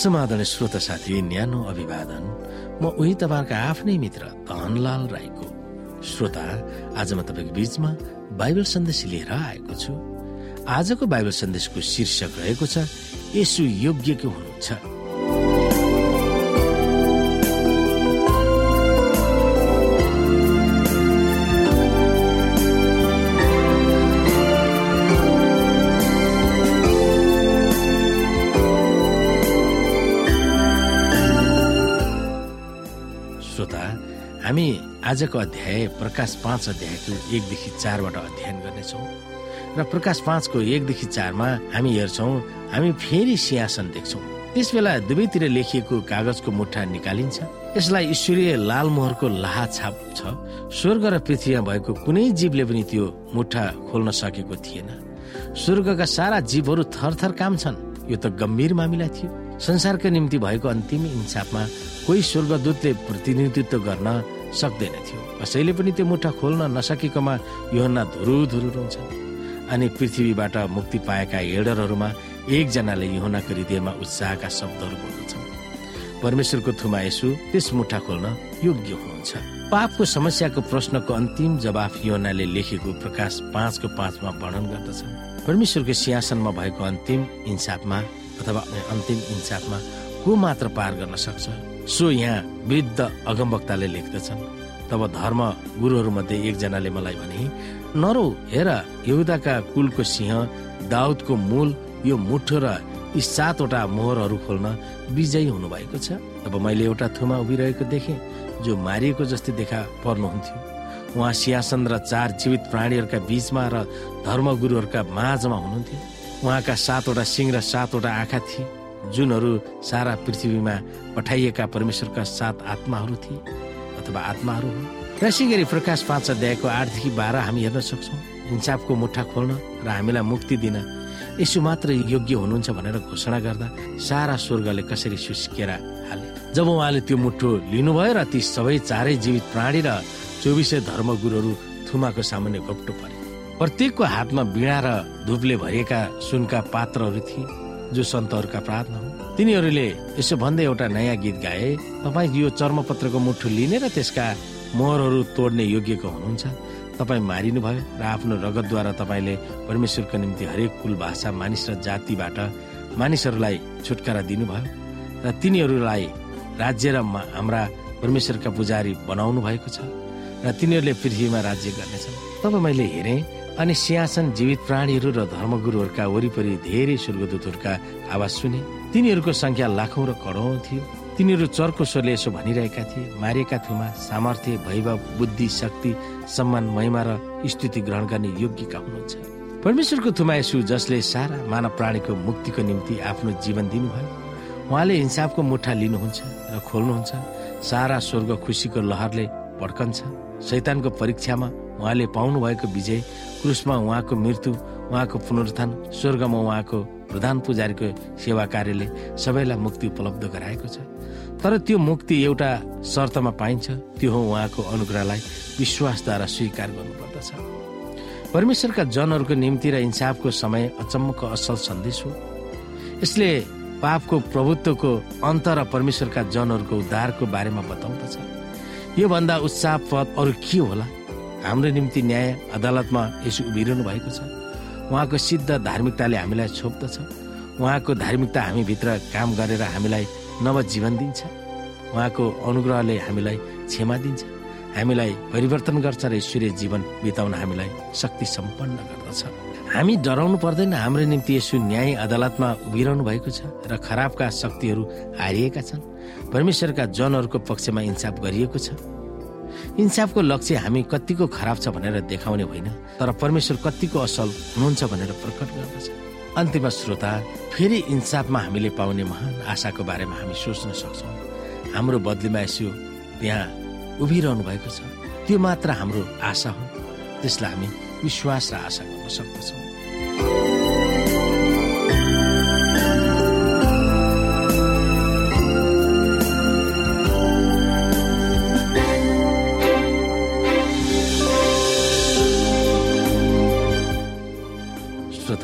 समाधान श्रोत साथी न्यानो अभिवादन। म उही तपाईँहरूका आफ्नै मित्र धनलाल राईको। श्रोता आज म तपाईँको बीचमा बाइबल सन्देश लिएर आएको छु। आजको बाइबल सन्देशको शीर्षक रहेको छ यसु योग्यको हुनुहुन्छ। हामी आजको अध्याय प्रकाश पाँच अध्यायको एकदेखि चारबाट अध्ययन गर्नेछौँ। र प्रकाश पाँचको एकदेखि चारमा हामी हेर्छौँ हामी फेरि सिंहासन देख्छौँ। त्यस बेला दुवैतिर लेखिएको कागजको मुठा निकालिन्छ। यसलाई ईश्वरीय लाल मोहरको लाहा छाप छ। स्वर्ग र पृथ्वीमा भएको कुनै जीवले पनि त्यो मुठा खोल्न सकेको थिएन। स्वर्गका सारा जीवहरू थरथर काम छन्। यो त गम्भीर मामिला थियो। संसारका निम्ति भएको अन्तिम इन्साफमा कोही स्वर्गदूतले प्रतिनिधित्व गर्न सक्दैन थियो। कसैले पनि त्यो मुठा खोल्न नसकेकोमा योहन्ना धुरु धुरु रुन्छ अनि पृथ्वीबाट मुक्ति पाएका हेडरहरूमा एकजनाले योहनाको हृदयमा उत्साहका शब्दहरू बोल्दछन्। परमेश्वरको थुमा यसु त्यस मुठा खोल्न योग्य हुनुहुन्छ। पापको समस्याको प्रश्नको अन्तिम जवाफ योहनाले लेखेको प्रकाश पाँचको पाँचमा वर्णन गर्दछन्। परमेश्वरको सिंहासनमा भएको अन्तिम इन्साफमा अथवा अन्तिम इन्साफमा को मात्र पार गर्न सक्छ। सो यहाँ वृद्ध अगमवक्ताले लेख्दछन् तब धर्म गुरुहरू मध्ये एकजनाले मलाई भने नरौ हेर यहुदाका कुलको सिंह दाउदको मूल यो मुठो र यी सातवटा मोहरहरू खोल्न विजयी हुनुभएको छ। अब मैले एउटा थुमा उभिरहेको देखेँ जो मारिएको जस्तै देखा पर्नुहुन्थ्यो। उहाँ सिंहासन र चार जीवित प्राणीहरूका बीचमा र धर्मगुरुहरूका माझमा हुनुहुन्थ्यो। उहाँका सातवटा सिंह र सातवटा आँखा थिए जुनहरू सारा पृथ्वीमा पठाइएका परमेश्वरका सात आत्माहरू थिए अथवा आत्माहरू हुन्। गरी प्रकाश पाँच अध्यायको आठदेखि बाह्र हामी हेर्न सक्छौँ। हिंसाबको मुठा खोल्न र हामीलाई मुक्ति दिन यसो मात्र योग्य हुनुहुन्छ भनेर घोषणा गर्दा सारा स्वर्गले कसरी सुस्किएर हाले। जब उहाँले त्यो मुठो लिनुभयो र ती सबै चारै जीवित प्राणी र चौबिसै धर्मगुरुहरू थुमाको सामान्य घोप्टो प्रत्येकको हातमा बिडा र धुपले भरिएका सुनका पात्रहरू थिए जो सन्तहरूका प्रार्थना हुन्। तिनीहरूले यसो भन्दै एउटा नयाँ गीत गाए तपाईँ यो चर्मपत्रको मुठु लिने र त्यसका मोहरहरू तोड्ने योग्यको हुनुहुन्छ। तपाईँ मारिनुभयो र आफ्नो रगतद्वारा तपाईँले परमेश्वरको निम्ति हरेक कुल भाषा मानिस र जातिबाट मानिसहरूलाई छुटकारा दिनुभयो र तिनीहरूलाई राज्य र हाम्रा परमेश्वरका पुजारी बनाउनु भएको छ र तिनीहरूले पृथ्वीमा राज्य गर्नेछन्। तब मैले हेरेँ अनि सिंहासन जीवित प्राणीहरू र धर्मगुरुहरूका वरिपरि धेरै स्वर्गदूतहरूका आवाज सुने। तिनीहरूको संख्या लाखौं र करोडौं थियो। तिनीहरू चर्को स्वरले यसो भनिरहेका थिए मारिएका थुमा सामर्थ्य भैभव बुद्धि शक्ति सम्मान महिमा र स्तुति ग्रहण गर्ने योग्यका हुनुहुन्छ। परमेश्वरको थुमा यसु जसले सारा मानव प्राणीको मुक्तिको निम्ति आफ्नो जीवन दिनुभयो उहाँले हिंसाबको मुठा लिनुहुन्छ र खोल्नुहुन्छ। सारा स्वर्ग खुसीको लहरले पड्कन्छ शैतानको परीक्षामा उहाँले पाउनु भएको विजय क्रुसमा उहाँको मृत्यु उहाँको पुनरुत्थान स्वर्गमा उहाँको प्रधान पुजारीको सेवा कार्यले सबैलाई मुक्ति उपलब्ध गराएको छ। तर त्यो मुक्ति एउटा शर्तमा पाइन्छ त्यो हो उहाँको अनुग्रहलाई विश्वासद्वारा स्वीकार गर्नुपर्दछ। परमेश्वरका जनहरूको निम्ति र इन्साफको समय अचम्मको असल सन्देश हो। यसले पापको प्रभुत्वको अन्त र परमेश्वरका जनहरूको उद्धारको बारेमा बताउँदछ। योभन्दा उत्साहपद अरू के होला? हाम्रो निम्ति न्याय अदालतमा यसो उभिरहनु भएको छ। उहाँको सिद्ध धार्मिकताले हामीलाई छोप्दछ। उहाँको धार्मिकता हामीभित्र काम गरेर हामीलाई नव जीवन दिन्छ। उहाँको अनुग्रहले हामीलाई क्षमा दिन्छ। हामीलाई परिवर्तन गर्छ र ईश्वरीय जीवन बिताउन हामीलाई शक्ति सम्पन्न गर्दछ। हामी डराउनु पर्दैन। हाम्रो निम्ति यसो न्याय अदालतमा उभिरहनु भएको छ र खराबका शक्तिहरू हारिएका छन्। परमेश्वरका जनहरूको पक्षमा इन्साफ गरिएको छ। इन्साफको लक्ष्य हामी कतिको खराब छ भनेर देखाउने होइन तर परमेश्वर कतिको असल हुनुहुन्छ भनेर प्रकट गर्दछ। अन्तिम श्रोता फेरि इन्साफमा हामीले पाउने महान आशाको बारेमा हामी सोच्न सक्छौँ। हाम्रो बदलीमा यसो त्यहाँ उभिरहनु भएको छ। त्यो मात्र हाम्रो आशा हो त्यसलाई हामी विश्वास र आशा गर्न सक्दछौँ।